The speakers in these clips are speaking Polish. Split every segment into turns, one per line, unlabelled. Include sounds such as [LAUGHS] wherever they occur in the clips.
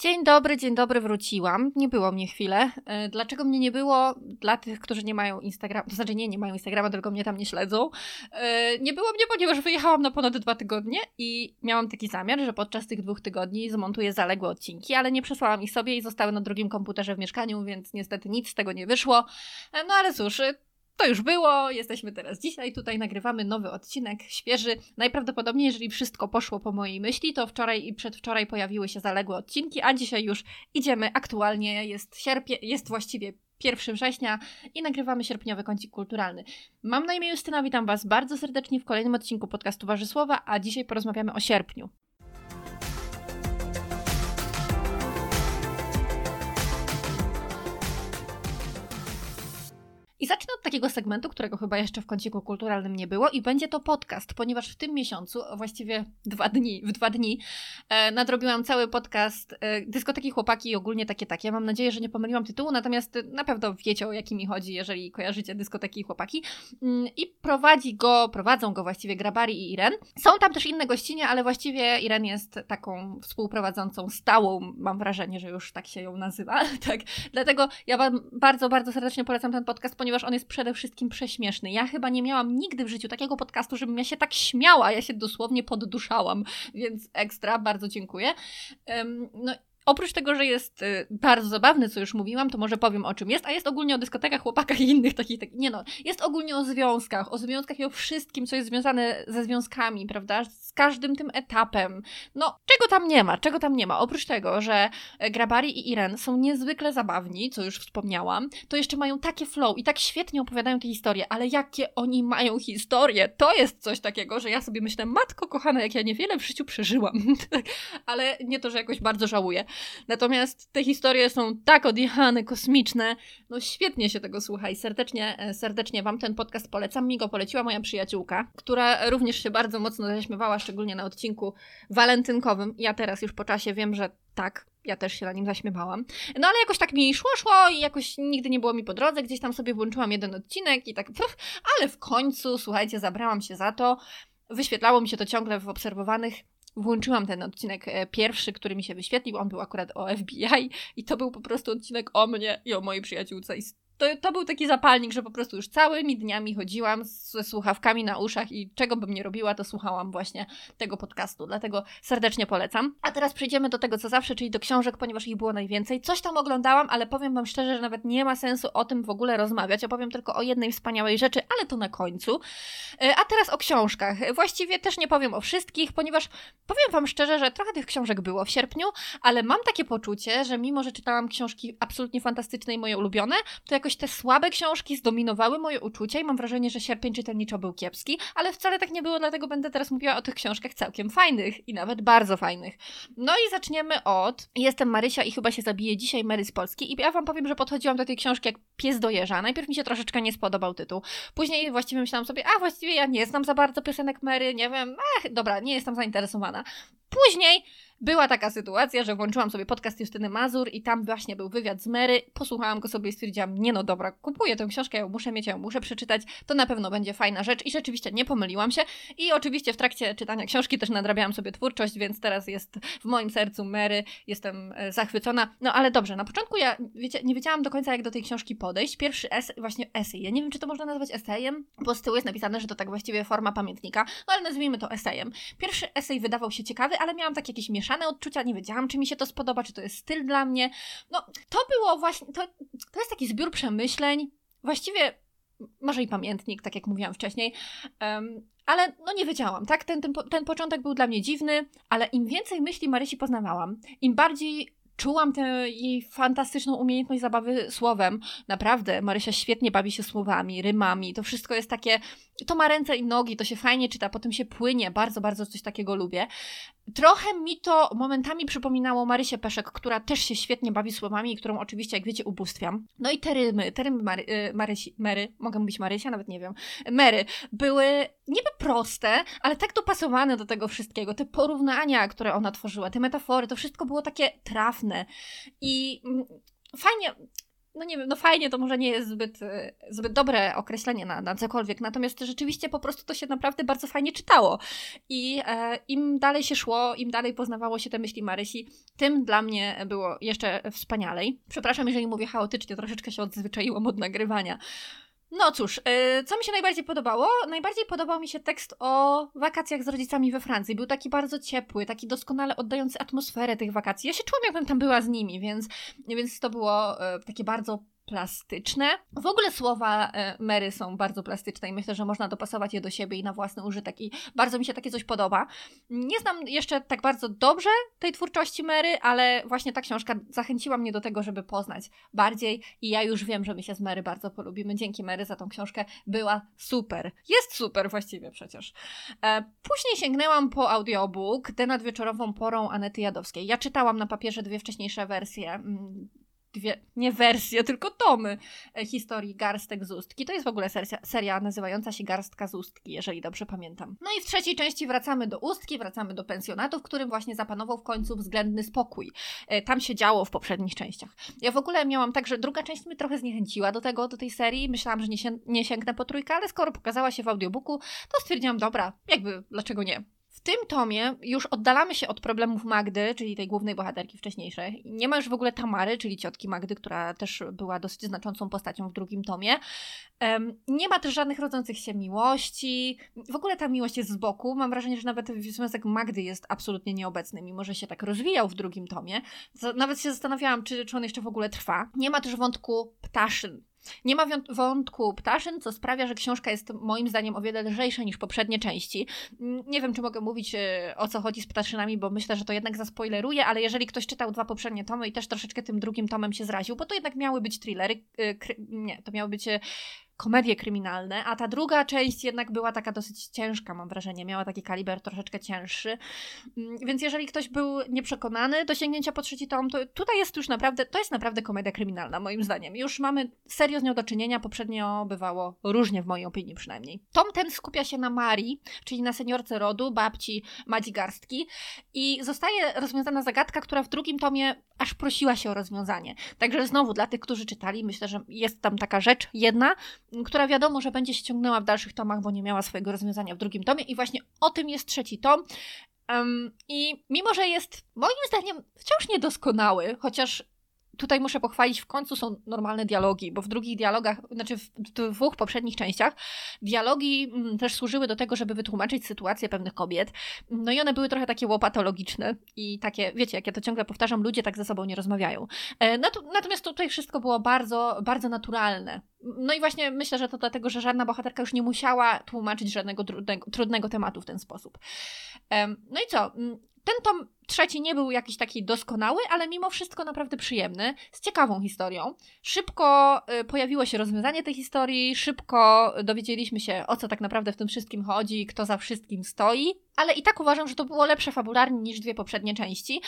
Dzień dobry, dzień dobry, wróciłam. Nie było mnie chwilę. E, dlaczego mnie nie było? Dla tych, którzy nie mają Instagrama, to znaczy nie, nie mają Instagrama, tylko mnie tam nie śledzą. E, nie było mnie, ponieważ wyjechałam na ponad dwa tygodnie i miałam taki zamiar, że podczas tych dwóch tygodni zmontuję zaległe odcinki, ale nie przesłałam ich sobie i zostały na drugim komputerze w mieszkaniu, więc niestety nic z tego nie wyszło. E, no ale cóż, to już było, jesteśmy teraz dzisiaj, tutaj nagrywamy nowy odcinek, świeży. Najprawdopodobniej, jeżeli wszystko poszło po mojej myśli, to wczoraj i przedwczoraj pojawiły się zaległe odcinki, a dzisiaj już idziemy aktualnie, jest sierpie, jest właściwie 1 września i nagrywamy sierpniowy kącik kulturalny. Mam na imię Justyna, witam Was bardzo serdecznie w kolejnym odcinku podcastu Warzysłowa, a dzisiaj porozmawiamy o sierpniu. I zacznę od takiego segmentu, którego chyba jeszcze w kąciku kulturalnym nie było, i będzie to podcast, ponieważ w tym miesiącu, właściwie dwa dni, w dwa dni, e, nadrobiłam cały podcast e, Dyskoteki Chłopaki i ogólnie takie takie. Mam nadzieję, że nie pomyliłam tytułu, natomiast na pewno wiecie o jaki mi chodzi, jeżeli kojarzycie Dyskoteki Chłopaki. Mm, I prowadzi go, prowadzą go właściwie Grabari i Iren. Są tam też inne gościnie, ale właściwie Iren jest taką współprowadzącą stałą, mam wrażenie, że już tak się ją nazywa, [LAUGHS] tak. Dlatego ja Wam bardzo, bardzo serdecznie polecam ten podcast, ponieważ ponieważ on jest przede wszystkim prześmieszny. Ja chyba nie miałam nigdy w życiu takiego podcastu, żebym ja się tak śmiała, ja się dosłownie podduszałam, więc ekstra, bardzo dziękuję. No Oprócz tego, że jest y, bardzo zabawny, co już mówiłam, to może powiem o czym jest, a jest ogólnie o dyskotekach, chłopakach i innych takich, tak, nie no, jest ogólnie o związkach, o związkach i o wszystkim, co jest związane ze związkami, prawda, z każdym tym etapem. No, czego tam nie ma, czego tam nie ma? Oprócz tego, że e, Grabari i Iren są niezwykle zabawni, co już wspomniałam, to jeszcze mają takie flow i tak świetnie opowiadają te historie, ale jakie oni mają historie, to jest coś takiego, że ja sobie myślę, matko kochana, jak ja niewiele w życiu przeżyłam, [LAUGHS] ale nie to, że jakoś bardzo żałuję. Natomiast te historie są tak odjechane, kosmiczne. No świetnie się tego słucha i serdecznie, e, serdecznie Wam ten podcast polecam. Mi go poleciła moja przyjaciółka, która również się bardzo mocno zaśmiewała, szczególnie na odcinku walentynkowym. Ja teraz już po czasie wiem, że tak, ja też się na nim zaśmiewałam. No ale jakoś tak mi szło, szło i jakoś nigdy nie było mi po drodze. Gdzieś tam sobie włączyłam jeden odcinek i tak, puf, ale w końcu, słuchajcie, zabrałam się za to. Wyświetlało mi się to ciągle w obserwowanych włączyłam ten odcinek e, pierwszy, który mi się wyświetlił. On był akurat o FBI i to był po prostu odcinek o mnie i o mojej przyjaciółce. I to, to był taki zapalnik, że po prostu już całymi dniami chodziłam ze słuchawkami na uszach i czego bym nie robiła, to słuchałam właśnie tego podcastu. Dlatego serdecznie polecam. A teraz przejdziemy do tego, co zawsze, czyli do książek, ponieważ ich było najwięcej. Coś tam oglądałam, ale powiem Wam szczerze, że nawet nie ma sensu o tym w ogóle rozmawiać. Opowiem tylko o jednej wspaniałej rzeczy, ale to na końcu. E, a teraz o książkach. Właściwie też nie powiem o wszystkich, ponieważ powiem Wam szczerze, że trochę tych książek było w sierpniu, ale mam takie poczucie, że mimo, że czytałam książki absolutnie fantastyczne i moje ulubione, to jakoś jakoś te słabe książki zdominowały moje uczucia i mam wrażenie, że sierpień czytelniczo był kiepski, ale wcale tak nie było, dlatego będę teraz mówiła o tych książkach całkiem fajnych i nawet bardzo fajnych. No i zaczniemy od Jestem Marysia i chyba się zabije dzisiaj Mary z Polski i ja wam powiem, że podchodziłam do tej książki jak pies do jeża. Najpierw mi się troszeczkę nie spodobał tytuł. Później właściwie myślałam sobie, a właściwie ja nie znam za bardzo piosenek Mary, nie wiem, ach, dobra, nie jestem zainteresowana. Później była taka sytuacja, że włączyłam sobie podcast Justyny Mazur i tam właśnie był wywiad z Mary. Posłuchałam go sobie i stwierdziłam, nie no dobra, kupuję tę książkę, ja ją muszę mieć, ja ją muszę przeczytać, to na pewno będzie fajna rzecz i rzeczywiście nie pomyliłam się. I oczywiście w trakcie czytania książki też nadrabiałam sobie twórczość, więc teraz jest w moim sercu Mary, jestem e, zachwycona. No ale dobrze, na początku ja wiecie, nie wiedziałam do końca jak do tej książki podejść. Pierwszy esej, właśnie esej, ja nie wiem czy to można nazwać esejem, bo z tyłu jest napisane, że to tak właściwie forma pamiętnika, no ale nazwijmy to esejem. Pierwszy esej wydawał się ciekawy, ale miałam takie jakieś mieszane odczucia, nie wiedziałam, czy mi się to spodoba, czy to jest styl dla mnie. No, to było właśnie, to, to jest taki zbiór przemyśleń, właściwie może i pamiętnik, tak jak mówiłam wcześniej, um, ale no nie wiedziałam, tak? Ten, ten, ten początek był dla mnie dziwny, ale im więcej myśli Marysi poznawałam, im bardziej czułam tę jej fantastyczną umiejętność zabawy słowem. Naprawdę, Marysia świetnie bawi się słowami, rymami. To wszystko jest takie, to ma ręce i nogi, to się fajnie czyta, potem się płynie. Bardzo, bardzo coś takiego lubię. Trochę mi to momentami przypominało Marysię Peszek, która też się świetnie bawi słowami i którą oczywiście, jak wiecie, ubóstwiam. No i te rymy, te rymy Mary, y, Marysi, Mary, mogę mówić Marysia? Nawet nie wiem. Mary, były niby proste, ale tak dopasowane do tego wszystkiego. Te porównania, które ona tworzyła, te metafory, to wszystko było takie trafne. I mm, fajnie, no nie wiem, no fajnie to może nie jest zbyt, e, zbyt dobre określenie na, na cokolwiek, natomiast rzeczywiście po prostu to się naprawdę bardzo fajnie czytało. I e, im dalej się szło, im dalej poznawało się te myśli Marysi, tym dla mnie było jeszcze wspanialej. Przepraszam, jeżeli mówię chaotycznie, troszeczkę się odzwyczaiłam od nagrywania. No cóż, yy, co mi się najbardziej podobało? Najbardziej podobał mi się tekst o wakacjach z rodzicami we Francji. Był taki bardzo ciepły, taki doskonale oddający atmosferę tych wakacji. Ja się czułam, jakbym tam była z nimi, więc, więc to było yy, takie bardzo plastyczne. W ogóle słowa e, Mary są bardzo plastyczne i myślę, że można dopasować je do siebie i na własny użytek i bardzo mi się takie coś podoba. Nie znam jeszcze tak bardzo dobrze tej twórczości Mary, ale właśnie ta książka zachęciła mnie do tego, żeby poznać bardziej i ja już wiem, że my się z Mary bardzo polubimy. Dzięki Mary za tą książkę była super. Jest super właściwie przecież. E, później sięgnęłam po audiobook The nad wieczorową porą Anety Jadowskiej. Ja czytałam na papierze dwie wcześniejsze wersje mm, dwie, nie wersje, tylko tomy e, historii Garstek z Ustki. To jest w ogóle seria, seria nazywająca się Garstka z Ustki, jeżeli dobrze pamiętam. No i w trzeciej części wracamy do Ustki, wracamy do pensjonatu, w którym właśnie zapanował w końcu względny spokój. E, tam się działo w poprzednich częściach. Ja w ogóle miałam tak, że druga część mnie trochę zniechęciła do tego, do tej serii. Myślałam, że nie, się, nie sięgnę po trójkę, ale skoro pokazała się w audiobooku, to stwierdziłam, dobra, jakby, dlaczego nie? W tym tomie już oddalamy się od problemów Magdy, czyli tej głównej bohaterki wcześniejszej. Nie ma już w ogóle Tamary, czyli ciotki Magdy, która też była dosyć znaczącą postacią w drugim tomie. Nie ma też żadnych rodzących się miłości. W ogóle ta miłość jest z boku. Mam wrażenie, że nawet związek Magdy jest absolutnie nieobecny, mimo że się tak rozwijał w drugim tomie. Nawet się zastanawiałam, czy, czy on jeszcze w ogóle trwa. Nie ma też wątku ptaszyn, nie ma wątku ptaszyn, co sprawia, że książka jest moim zdaniem o wiele lżejsza niż poprzednie części. Nie wiem, czy mogę mówić e, o co chodzi z ptaszynami, bo myślę, że to jednak zaspoileruje, ale jeżeli ktoś czytał dwa poprzednie tomy i też troszeczkę tym drugim tomem się zraził, bo to jednak miały być thrillery, e, nie, to miały być e, komedie kryminalne, a ta druga część jednak była taka dosyć ciężka, mam wrażenie. Miała taki kaliber troszeczkę cięższy. Mm, więc jeżeli ktoś był nieprzekonany do sięgnięcia po trzeci tom, to tutaj jest już naprawdę, to jest naprawdę komedia kryminalna, moim zdaniem. Już mamy serio z nią do czynienia, poprzednio bywało różnie, w mojej opinii przynajmniej. Tom ten skupia się na Marii, czyli na seniorce rodu, babci Madzi Garstki i zostaje rozwiązana zagadka, która w drugim tomie aż prosiła się o rozwiązanie. Także znowu dla tych, którzy czytali, myślę, że jest tam taka rzecz jedna, która wiadomo, że będzie się ciągnęła w dalszych tomach, bo nie miała swojego rozwiązania w drugim tomie i właśnie o tym jest trzeci tom. I mimo, że jest moim zdaniem wciąż niedoskonały, chociaż tutaj muszę pochwalić, w końcu są normalne dialogi, bo w drugich dialogach, znaczy w dwóch poprzednich częściach, dialogi mm, też służyły do tego, żeby wytłumaczyć sytuację pewnych kobiet. No i one były trochę takie łopatologiczne i takie, wiecie, jak ja to ciągle powtarzam, ludzie tak ze sobą nie rozmawiają. E, natomiast tutaj wszystko było bardzo, bardzo naturalne. No i właśnie myślę, że to dlatego, że żadna bohaterka już nie musiała tłumaczyć żadnego trudnego, trudnego tematu w ten sposób. No i co? Mm, ten tom trzeci nie był jakiś taki doskonały, ale mimo wszystko naprawdę przyjemny, z ciekawą historią. Szybko y, pojawiło się rozwiązanie tej historii, szybko dowiedzieliśmy się, o co tak naprawdę w tym wszystkim chodzi, kto za wszystkim stoi, ale i tak uważam, że to było lepsze fabularnie niż dwie poprzednie części.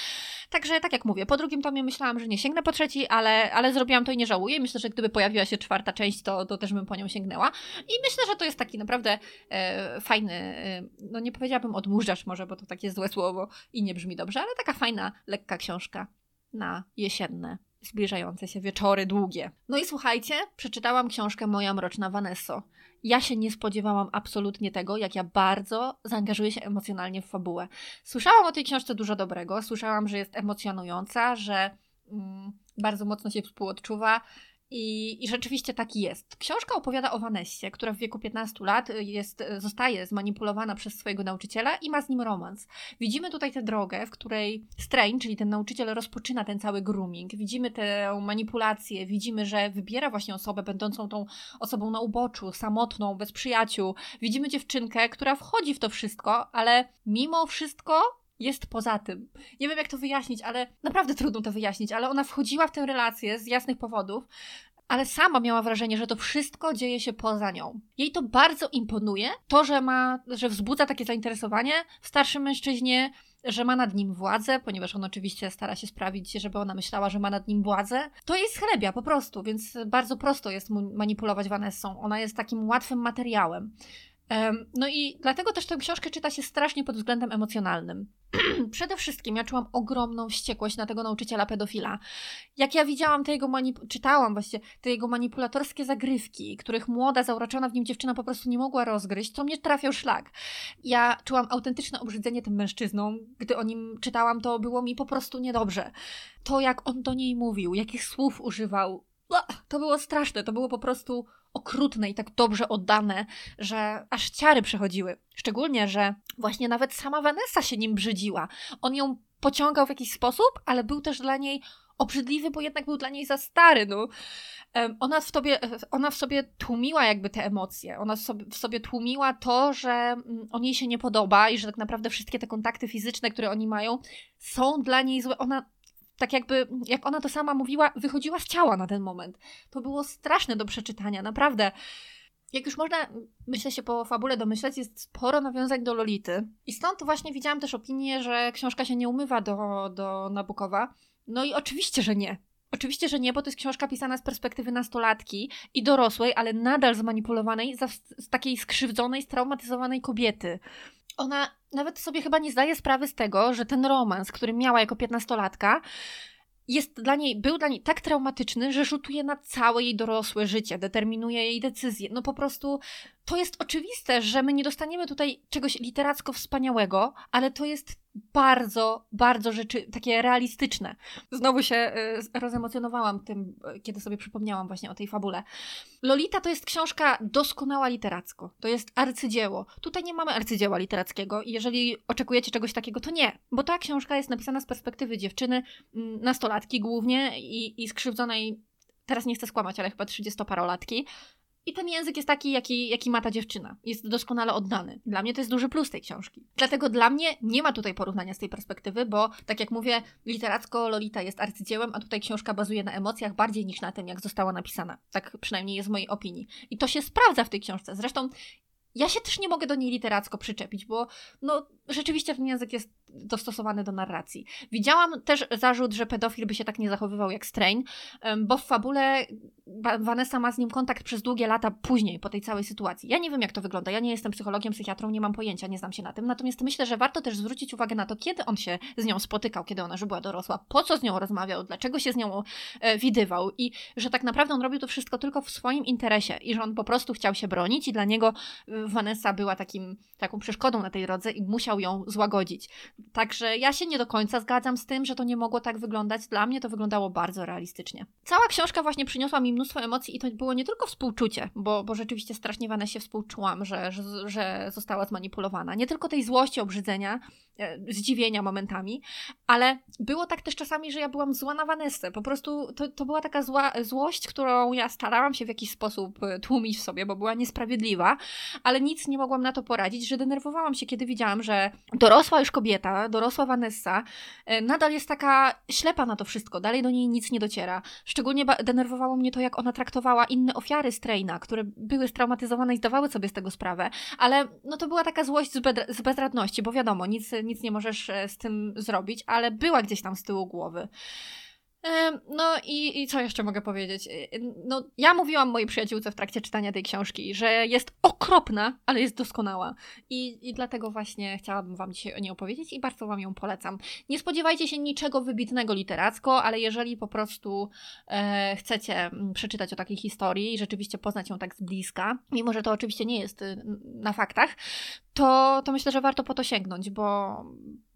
Także, tak jak mówię, po drugim tomie myślałam, że nie sięgnę po trzeci, ale, ale zrobiłam to i nie żałuję. Myślę, że gdyby pojawiła się czwarta część, to, to też bym po nią sięgnęła. I myślę, że to jest taki naprawdę e, fajny, e, no nie powiedziałabym odmurzacz może, bo to takie złe słowo i nie brzmi dobrze, ale taka fajna, lekka książka na jesienne zbliżające się wieczory długie. No i słuchajcie, przeczytałam książkę Moja Mroczna Vanesso. Ja się nie spodziewałam absolutnie tego, jak ja bardzo zaangażuję się emocjonalnie w fabułę. Słyszałam o tej książce dużo dobrego, słyszałam, że jest emocjonująca, że mm, bardzo mocno się współodczuwa, i, I, rzeczywiście taki jest. Książka opowiada o Vanessie, która w wieku 15 lat jest, zostaje zmanipulowana przez swojego nauczyciela i ma z nim romans. Widzimy tutaj tę drogę, w której Strange, czyli ten nauczyciel, rozpoczyna ten cały grooming. Widzimy tę manipulację, widzimy, że wybiera właśnie osobę będącą tą osobą na uboczu, samotną, bez przyjaciół. Widzimy dziewczynkę, która wchodzi w to wszystko, ale mimo wszystko jest poza tym. Nie wiem, jak to wyjaśnić, ale naprawdę trudno to wyjaśnić, ale ona wchodziła w tę relację z jasnych powodów, ale sama miała wrażenie, że to wszystko dzieje się poza nią. Jej to bardzo imponuje, to, że ma, że wzbudza takie zainteresowanie w starszym mężczyźnie, że ma nad nim władzę, ponieważ on oczywiście stara się sprawić, żeby ona myślała, że ma nad nim władzę. To jest chlebia po prostu, więc bardzo prosto jest manipulować Vanessą. Ona jest takim łatwym materiałem. No i dlatego też tę książkę czyta się strasznie pod względem emocjonalnym. [CLEARS THROAT] Przede wszystkim ja czułam ogromną wściekłość na tego nauczyciela pedofila. Jak ja widziałam te jego manip- czytałam właściwie te jego manipulatorskie zagrywki, których młoda, zauroczona w nim dziewczyna po prostu nie mogła rozgryźć, to mnie trafiał szlak. Ja czułam autentyczne obrzydzenie tym mężczyzną. Gdy o nim czytałam, to było mi po prostu niedobrze. To, jak on do niej mówił, jakich słów używał, to było straszne, to było po prostu okrutne i tak dobrze oddane, że aż ciary przechodziły. Szczególnie, że właśnie nawet sama Vanessa się nim brzydziła. On ją pociągał w jakiś sposób, ale był też dla niej obrzydliwy, bo jednak był dla niej za stary. No. Ona, w tobie, ona w sobie tłumiła jakby te emocje. Ona w sobie, w sobie tłumiła to, że mm, on jej się nie podoba i że tak naprawdę wszystkie te kontakty fizyczne, które oni mają, są dla niej złe. Ona tak jakby, jak ona to sama mówiła, wychodziła z ciała na ten moment. To było straszne do przeczytania, naprawdę. Jak już można, myślę się po fabule domyśleć, jest sporo nawiązań do Lolity. I stąd właśnie widziałam też opinię, że książka się nie umywa do, do Nabukowa. No i oczywiście, że nie. Oczywiście, że nie, bo to jest książka pisana z perspektywy nastolatki i dorosłej, ale nadal zmanipulowanej, z takiej skrzywdzonej, straumatyzowanej kobiety ona nawet sobie chyba nie zdaje sprawy z tego, że ten romans, który miała jako piętnastolatka, jest dla niej, był dla niej tak traumatyczny, że rzutuje na całe jej dorosłe życie, determinuje jej decyzje. No po prostu to jest oczywiste, że my nie dostaniemy tutaj czegoś literacko wspaniałego, ale to jest bardzo, bardzo rzeczy takie realistyczne. Znowu się y, rozemocjonowałam tym, kiedy sobie przypomniałam właśnie o tej fabule. Lolita to jest książka doskonała literacko. To jest arcydzieło. Tutaj nie mamy arcydzieła literackiego i jeżeli oczekujecie czegoś takiego, to nie, bo ta książka jest napisana z perspektywy dziewczyny, mm, nastolatki głównie i, i skrzywdzonej teraz nie chcę skłamać, ale chyba trzydziestoparolatki, i ten język jest taki, jaki, jaki ma ta dziewczyna. Jest doskonale oddany. Dla mnie to jest duży plus tej książki. Dlatego dla mnie nie ma tutaj porównania z tej perspektywy, bo tak jak mówię, literacko Lolita jest arcydziełem, a tutaj książka bazuje na emocjach bardziej niż na tym, jak została napisana. Tak przynajmniej jest w mojej opinii. I to się sprawdza w tej książce. Zresztą ja się też nie mogę do niej literacko przyczepić, bo no, rzeczywiście ten język jest dostosowany do narracji. Widziałam też zarzut, że pedofil by się tak nie zachowywał jak Strain, bo w fabule Vanessa ma z nim kontakt przez długie lata później, po tej całej sytuacji. Ja nie wiem, jak to wygląda. Ja nie jestem psychologiem, psychiatrą, nie mam pojęcia, nie znam się na tym. Natomiast myślę, że warto też zwrócić uwagę na to, kiedy on się z nią spotykał, kiedy ona już była dorosła, po co z nią rozmawiał, dlaczego się z nią e, widywał i że tak naprawdę on robił to wszystko tylko w swoim interesie i że on po prostu chciał się bronić i dla niego e, Vanessa była takim, taką przeszkodą na tej drodze i musiał ją złagodzić. Także ja się nie do końca zgadzam z tym, że to nie mogło tak wyglądać. Dla mnie to wyglądało bardzo realistycznie. Cała książka właśnie przyniosła mi mnóstwo emocji i to było nie tylko współczucie, bo, bo rzeczywiście strasznie Vanessie współczułam, że, że, że została zmanipulowana. Nie tylko tej złości, obrzydzenia, e, zdziwienia momentami, ale było tak też czasami, że ja byłam zła na Vanessę. Po prostu to, to była taka zła, złość, którą ja starałam się w jakiś sposób e, tłumić w sobie, bo była niesprawiedliwa, ale nic nie mogłam na to poradzić, że denerwowałam się, kiedy widziałam, że dorosła już kobieta, dorosła Vanessa, e, nadal jest taka ślepa na to wszystko, dalej do niej nic nie dociera. Szczególnie denerwowało mnie to, jak ona traktowała inne ofiary Straina, które były straumatyzowane i zdawały sobie z tego sprawę, ale no to była taka złość z, z bezradności, bo wiadomo, nic, nic nie możesz e, z tym zrobić, ale była gdzieś tam z tyłu głowy. No i, i co jeszcze mogę powiedzieć? Y, no, ja mówiłam mojej przyjaciółce w trakcie czytania tej książki, że jest okropna, ale jest doskonała. I, I dlatego właśnie chciałabym Wam dzisiaj o niej opowiedzieć i bardzo Wam ją polecam. Nie spodziewajcie się niczego wybitnego literacko, ale jeżeli po prostu e, chcecie mm, przeczytać o takiej historii i rzeczywiście poznać ją tak z bliska, mimo że to oczywiście nie jest y, na faktach, to, to myślę, że warto po to sięgnąć, bo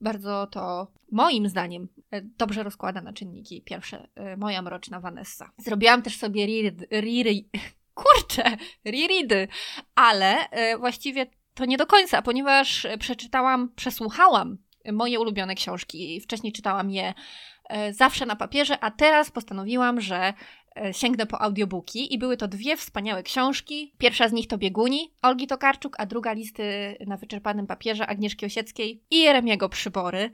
bardzo to moim zdaniem e, dobrze rozkłada na czynniki. Pierwsze, e, moja mroczna Vanessa. Zrobiłam też sobie reread, [LAUGHS] kurczę, reready, ale e, właściwie to nie do końca, ponieważ przeczytałam, przesłuchałam moje ulubione książki. Wcześniej czytałam je zawsze na papierze, a teraz postanowiłam, że sięgnę po audiobooki i były to dwie wspaniałe książki. Pierwsza z nich to Bieguni Olgi Tokarczuk, a druga listy na wyczerpanym papierze Agnieszki Osieckiej i Jeremiego Przybory.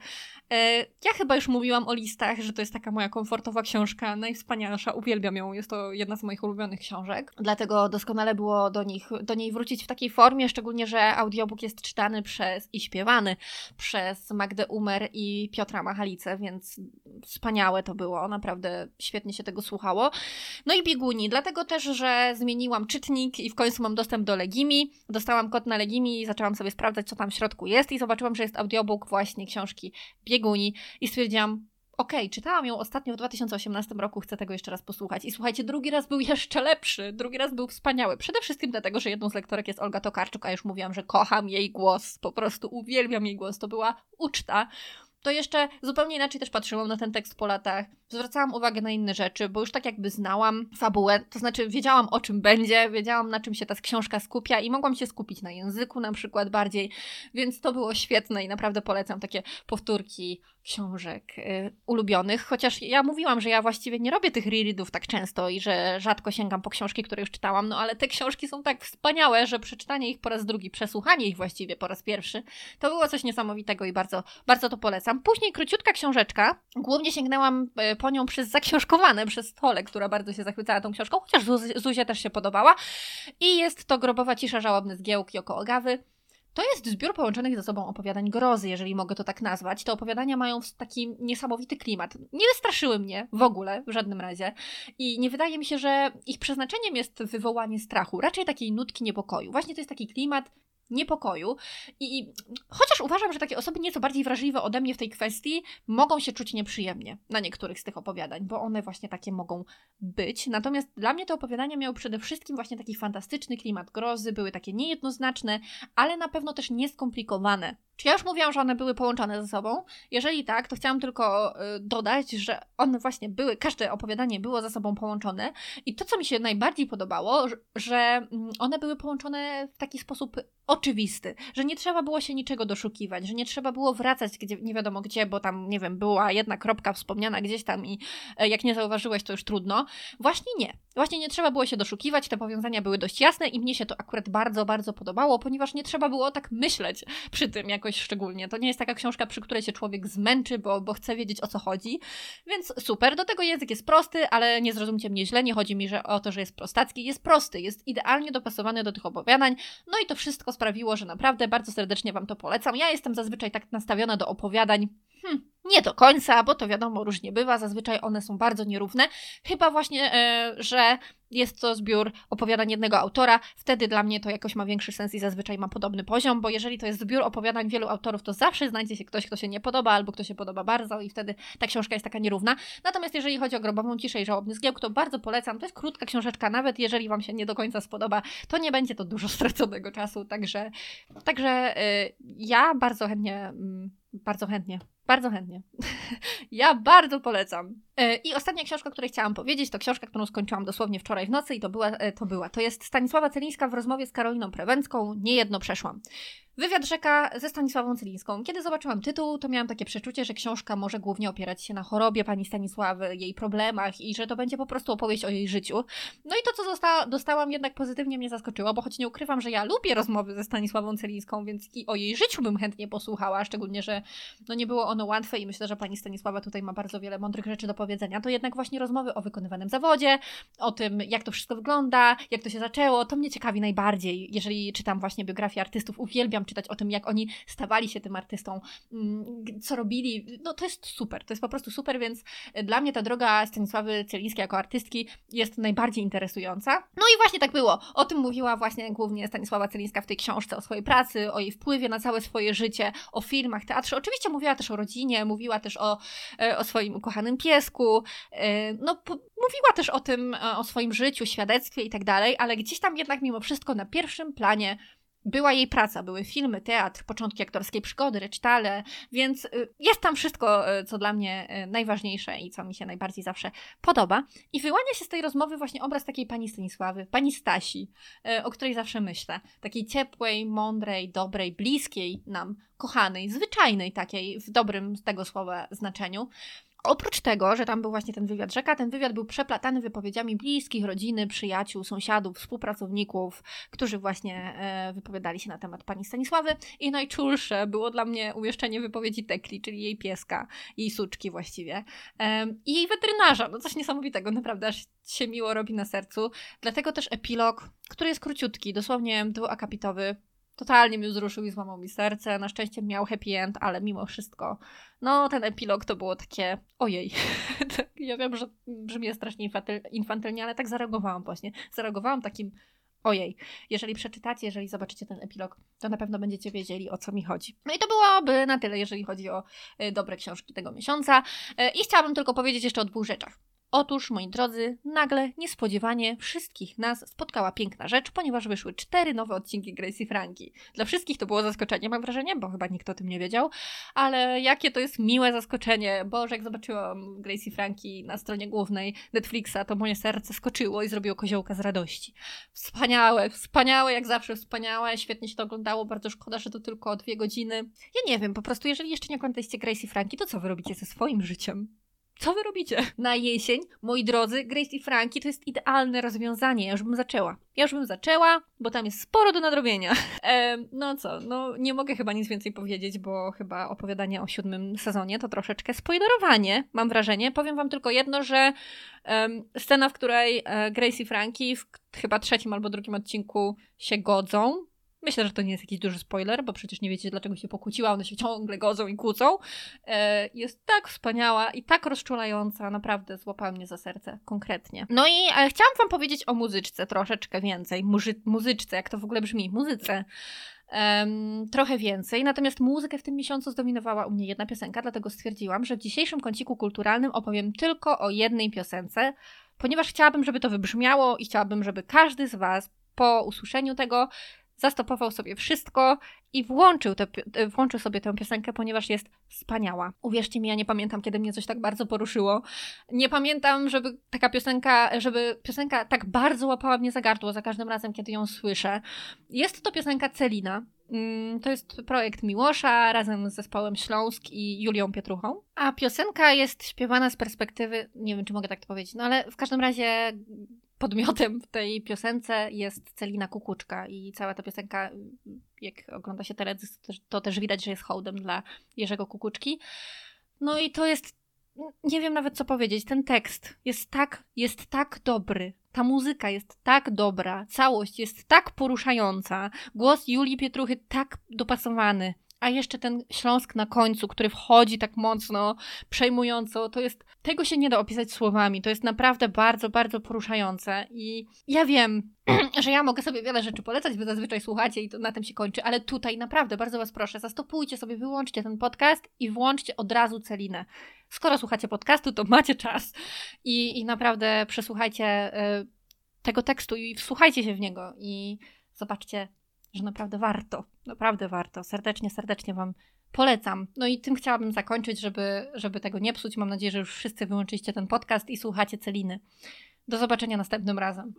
E, ja chyba już mówiłam o listach, że to jest taka moja komfortowa książka, najwspanialsza, uwielbiam ją, jest to jedna z moich ulubionych książek, dlatego doskonale było do, nich, do niej wrócić w takiej formie, szczególnie, że audiobook jest czytany przez i śpiewany przez Magdę Umer i Piotra Machalicę, więc wspaniałe to było, naprawdę świetnie się tego słuchało. No i bieguni, dlatego też, że zmieniłam czytnik i w końcu mam dostęp do Legimi, dostałam kod na Legimi i zaczęłam sobie sprawdzać, co tam w środku jest i zobaczyłam, że jest audiobook właśnie książki Bieguni i stwierdziłam, okej, okay, czytałam ją ostatnio w 2018 roku, chcę tego jeszcze raz posłuchać. I słuchajcie, drugi raz był [LAUGHS] jeszcze lepszy, drugi raz był wspaniały. Przede wszystkim dlatego, że jedną z lektorek jest Olga Tokarczuk, a już mówiłam, że kocham jej głos, po prostu uwielbiam jej głos. To była uczta to jeszcze zupełnie inaczej też patrzyłam na ten tekst po latach. Zwracałam uwagę na inne rzeczy, bo już tak jakby znałam fabułę, to znaczy wiedziałam o czym będzie, wiedziałam na czym się ta książka skupia i mogłam się skupić na języku na przykład bardziej, więc to było świetne i naprawdę polecam takie powtórki książek y, ulubionych, chociaż ja mówiłam, że ja właściwie nie robię tych rereadów tak często i że rzadko sięgam po książki, które już czytałam, no ale te książki są tak wspaniałe, że przeczytanie ich po raz drugi, przesłuchanie ich właściwie po raz pierwszy, to było coś niesamowitego i bardzo, bardzo to polecam. Później króciutka książeczka, głównie sięgnęłam y, po nią przez zaksiążkowane, [LAUGHS] przez Tole, która bardzo się zachwycała tą książką, chociaż Zuzie też się podobała i jest to Grobowa cisza, żałobny zgiełk Joko Ogawy. To jest zbiór połączonych ze sobą opowiadań grozy, jeżeli mogę to tak nazwać. Te opowiadania mają taki niesamowity klimat. Nie wystraszyły mnie w ogóle, w żadnym razie. I nie wydaje mi się, że ich przeznaczeniem jest wywołanie strachu, raczej takiej nutki niepokoju. Właśnie to jest taki klimat niepokoju. I chociaż uważam, że takie osoby nieco bardziej wrażliwe ode mnie w tej kwestii mogą się czuć nieprzyjemnie na niektórych z tych opowiadań, bo one właśnie takie mogą być. Natomiast dla mnie te opowiadania miały przede wszystkim właśnie taki fantastyczny klimat grozy, były takie niejednoznaczne, ale na pewno też nieskomplikowane. Czy ja już mówiłam, że one były połączone ze sobą? Jeżeli tak, to chciałam tylko y, dodać, że one właśnie były, każde opowiadanie było ze sobą połączone i to, co mi się najbardziej podobało, że mm, one były połączone w taki sposób oczywisty, że nie trzeba było się niczego doszukiwać, że nie trzeba było wracać gdzie, nie wiadomo gdzie, bo tam, nie wiem, była jedna kropka wspomniana gdzieś tam i e, jak nie zauważyłeś, to już trudno. Właśnie nie. Właśnie nie trzeba było się doszukiwać, te powiązania były dość jasne i mnie się to akurat bardzo, bardzo podobało, ponieważ nie trzeba było tak myśleć przy tym jakoś szczególnie. To nie jest taka książka, przy której się człowiek zmęczy, bo, bo chce wiedzieć o co chodzi. Więc super, do tego język jest prosty, ale nie zrozumcie mnie źle, nie chodzi mi że o to, że jest prostacki, jest prosty, jest idealnie dopasowany do tych opowiadań, no i to wszystko sprawiło, że naprawdę bardzo serdecznie Wam to polecam. Ja jestem zazwyczaj tak nastawiona do opowiadań, hmm, nie do końca, bo to wiadomo, różnie bywa. Zazwyczaj one są bardzo nierówne. Chyba właśnie, e, że jest to zbiór opowiadań jednego autora, wtedy dla mnie to jakoś ma większy sens i zazwyczaj ma podobny poziom, bo jeżeli to jest zbiór opowiadań wielu autorów, to zawsze znajdzie się ktoś, kto się nie podoba, albo kto się podoba bardzo i wtedy ta książka jest taka nierówna. Natomiast jeżeli chodzi o Grobową Ciszę i Żałobny Zgiełk, to bardzo polecam. To jest krótka książeczka, nawet jeżeli Wam się nie do końca spodoba, to nie będzie to dużo straconego czasu, także, także yy, ja bardzo chętnie, yy, bardzo chętnie bardzo chętnie. [LAUGHS] ja bardzo polecam. E, I ostatnia książka, o której chciałam powiedzieć, to książka, którą skończyłam dosłownie wczoraj w nocy i to była, e, to była. To jest Stanisława Celińska w rozmowie z Karoliną Prewencką. Niejedno przeszłam. Wywiad rzeka ze Stanisławą Celińską. Kiedy zobaczyłam tytuł, to miałam takie przeczucie, że książka może głównie opierać się na chorobie pani Stanisławy, jej problemach i że to będzie po prostu opowieść o jej życiu. No i to, co dostałam, jednak pozytywnie mnie zaskoczyło, bo choć nie ukrywam, że ja lubię rozmowy ze Stanisławą Celińską, więc i o jej życiu bym chętnie posłuchała, szczególnie, że no nie było ono łatwe i myślę, że pani Stanisława tutaj ma bardzo wiele mądrych rzeczy do powiedzenia. To jednak właśnie rozmowy o wykonywanym zawodzie, o tym, jak to wszystko wygląda, jak to się zaczęło, to mnie ciekawi najbardziej. Jeżeli czytam właśnie biografię artystów, uwielbiam czytać o tym, jak oni stawali się tym artystą, mm, co robili. No to jest super, to jest po prostu super, więc dla mnie ta droga Stanisławy Celińskiej jako artystki jest najbardziej interesująca. No i właśnie tak było. O tym mówiła właśnie głównie Stanisława Celińska w tej książce, o swojej pracy, o jej wpływie na całe swoje życie, o filmach, teatrze. Oczywiście mówiła też o rodzinie, mówiła też o, e, o swoim ukochanym piesku, e, no mówiła też o tym, e, o swoim życiu, świadectwie i tak dalej, ale gdzieś tam jednak mimo wszystko na pierwszym planie była jej praca, były filmy, teatr, początki aktorskiej przygody, recztale, więc y, jest tam wszystko, y, co dla mnie y, najważniejsze i co mi się najbardziej zawsze podoba. I wyłania się z tej rozmowy właśnie obraz takiej pani Stanisławy, pani Stasi, o której zawsze myślę. Takiej ciepłej, mądrej, dobrej, bliskiej nam, kochanej, zwyczajnej takiej, w dobrym tego słowa znaczeniu. Oprócz tego, że tam był właśnie ten wywiad rzeka, ten wywiad był przeplatany wypowiedziami bliskich, rodziny, przyjaciół, sąsiadów, współpracowników, którzy właśnie e, wypowiadali się na temat pani Stanisławy. I najczulsze było dla mnie umieszczenie wypowiedzi Tekli, czyli jej pieska, jej suczki właściwie. I jej weterynarza, no coś niesamowitego, naprawdę aż się miło robi na sercu. Dlatego też epilog, który jest króciutki, dosłownie dwuakapitowy, totalnie mnie wzruszył i złamał mi serce. Na szczęście miał happy end, ale mimo wszystko, no ten epilog to było takie, ojej. [LAUGHS] ja wiem, że brzmi strasznie infantylnie, ale tak zareagowałam właśnie. Zareagowałam takim, ojej. Jeżeli przeczytacie, jeżeli zobaczycie ten epilog, to na pewno będziecie wiedzieli, o co mi chodzi. No i to byłoby na tyle, jeżeli chodzi o y, dobre książki tego miesiąca. Y, I chciałabym tylko powiedzieć jeszcze o dwóch rzeczach. Otóż, moi drodzy, nagle, niespodziewanie wszystkich nas spotkała piękna rzecz, ponieważ wyszły cztery nowe odcinki Gracie Franki. Dla wszystkich to było zaskoczenie, mam wrażenie, bo chyba nikt o tym nie wiedział, ale jakie to jest miłe zaskoczenie, bo jak zobaczyłam Gracie Franki na stronie głównej Netflixa, to moje serce skoczyło i zrobiło koziołka z radości. Wspaniałe, wspaniałe, jak zawsze wspaniałe, świetnie się to oglądało, bardzo szkoda, że to tylko dwie godziny. Ja nie wiem, po prostu jeżeli jeszcze nie oglądaliście Gracie Franki, to co wy robicie ze swoim życiem? Co wy robicie? Na jesień, moi drodzy, Grace i Frankie to jest idealne rozwiązanie. Ja już bym zaczęła. Ja już bym zaczęła, bo tam jest sporo do nadrobienia. [LAUGHS] E, no co, no nie mogę chyba nic więcej powiedzieć, bo chyba opowiadanie o siódmym sezonie to troszeczkę spoilerowanie, mam wrażenie. Powiem wam tylko jedno, że scena, w której e, Grace i Frankie w chyba trzecim albo drugim odcinku się godzą, Myślę, że to nie jest jakiś duży spoiler, bo przecież nie wiecie, dlaczego się pokłóciła, one się ciągle godzą i kłócą. E, jest tak wspaniała i tak rozczulająca, naprawdę złapała mnie za serce, konkretnie. No i e, chciałam wam powiedzieć o muzyczce troszeczkę więcej. Muzy muzyczce, jak to w ogóle brzmi? Muzyce. Um, trochę więcej, natomiast muzykę w tym miesiącu zdominowała u mnie jedna piosenka, dlatego stwierdziłam, że w dzisiejszym kąciku kulturalnym opowiem tylko o jednej piosence, ponieważ chciałabym, żeby to wybrzmiało i chciałabym, żeby każdy z Was po usłyszeniu tego zastopował sobie wszystko i włączył, te, włączył sobie tę piosenkę, ponieważ jest wspaniała. Uwierzcie mi, ja nie pamiętam, kiedy mnie coś tak bardzo poruszyło. Nie pamiętam, żeby taka piosenka, żeby piosenka tak bardzo łapała mnie za gardło za każdym razem, kiedy ją słyszę. Jest to piosenka Celina. Mm, to jest projekt Miłosza razem z zespołem Śląsk i Julią Pietruchą. A piosenka jest śpiewana z perspektywy, nie wiem czy mogę tak to powiedzieć, no ale w każdym razie podmiotem w tej piosence jest Celina Kukuczka i cała ta piosenka, jak ogląda się teledysk, to też widać, że jest hołdem dla Jerzego Kukuczki. No i to jest, nie wiem nawet co powiedzieć, ten tekst jest tak, jest tak dobry, ta muzyka jest tak dobra, całość jest tak poruszająca, głos Julii Pietruchy tak dopasowany, a jeszcze ten Śląsk na końcu, który wchodzi tak mocno, przejmująco, to jest, tego się nie da opisać słowami, to jest naprawdę bardzo, bardzo poruszające. I ja wiem, [CLEARS THROAT] że ja mogę sobie wiele rzeczy polecać, wy zazwyczaj słuchacie i to na tym się kończy, ale tutaj naprawdę bardzo was proszę, zastopujcie sobie, wyłączcie ten podcast i włączcie od razu Celinę. Skoro słuchacie podcastu, to macie czas. I, i naprawdę przesłuchajcie y, tego tekstu i wsłuchajcie się w niego i zobaczcie, że naprawdę warto, naprawdę warto. Serdecznie, serdecznie Wam polecam. No i tym chciałabym zakończyć, żeby, żeby tego nie psuć. Mam nadzieję, że już wszyscy wyłączyliście ten podcast i słuchacie Celiny. Do zobaczenia następnym razem.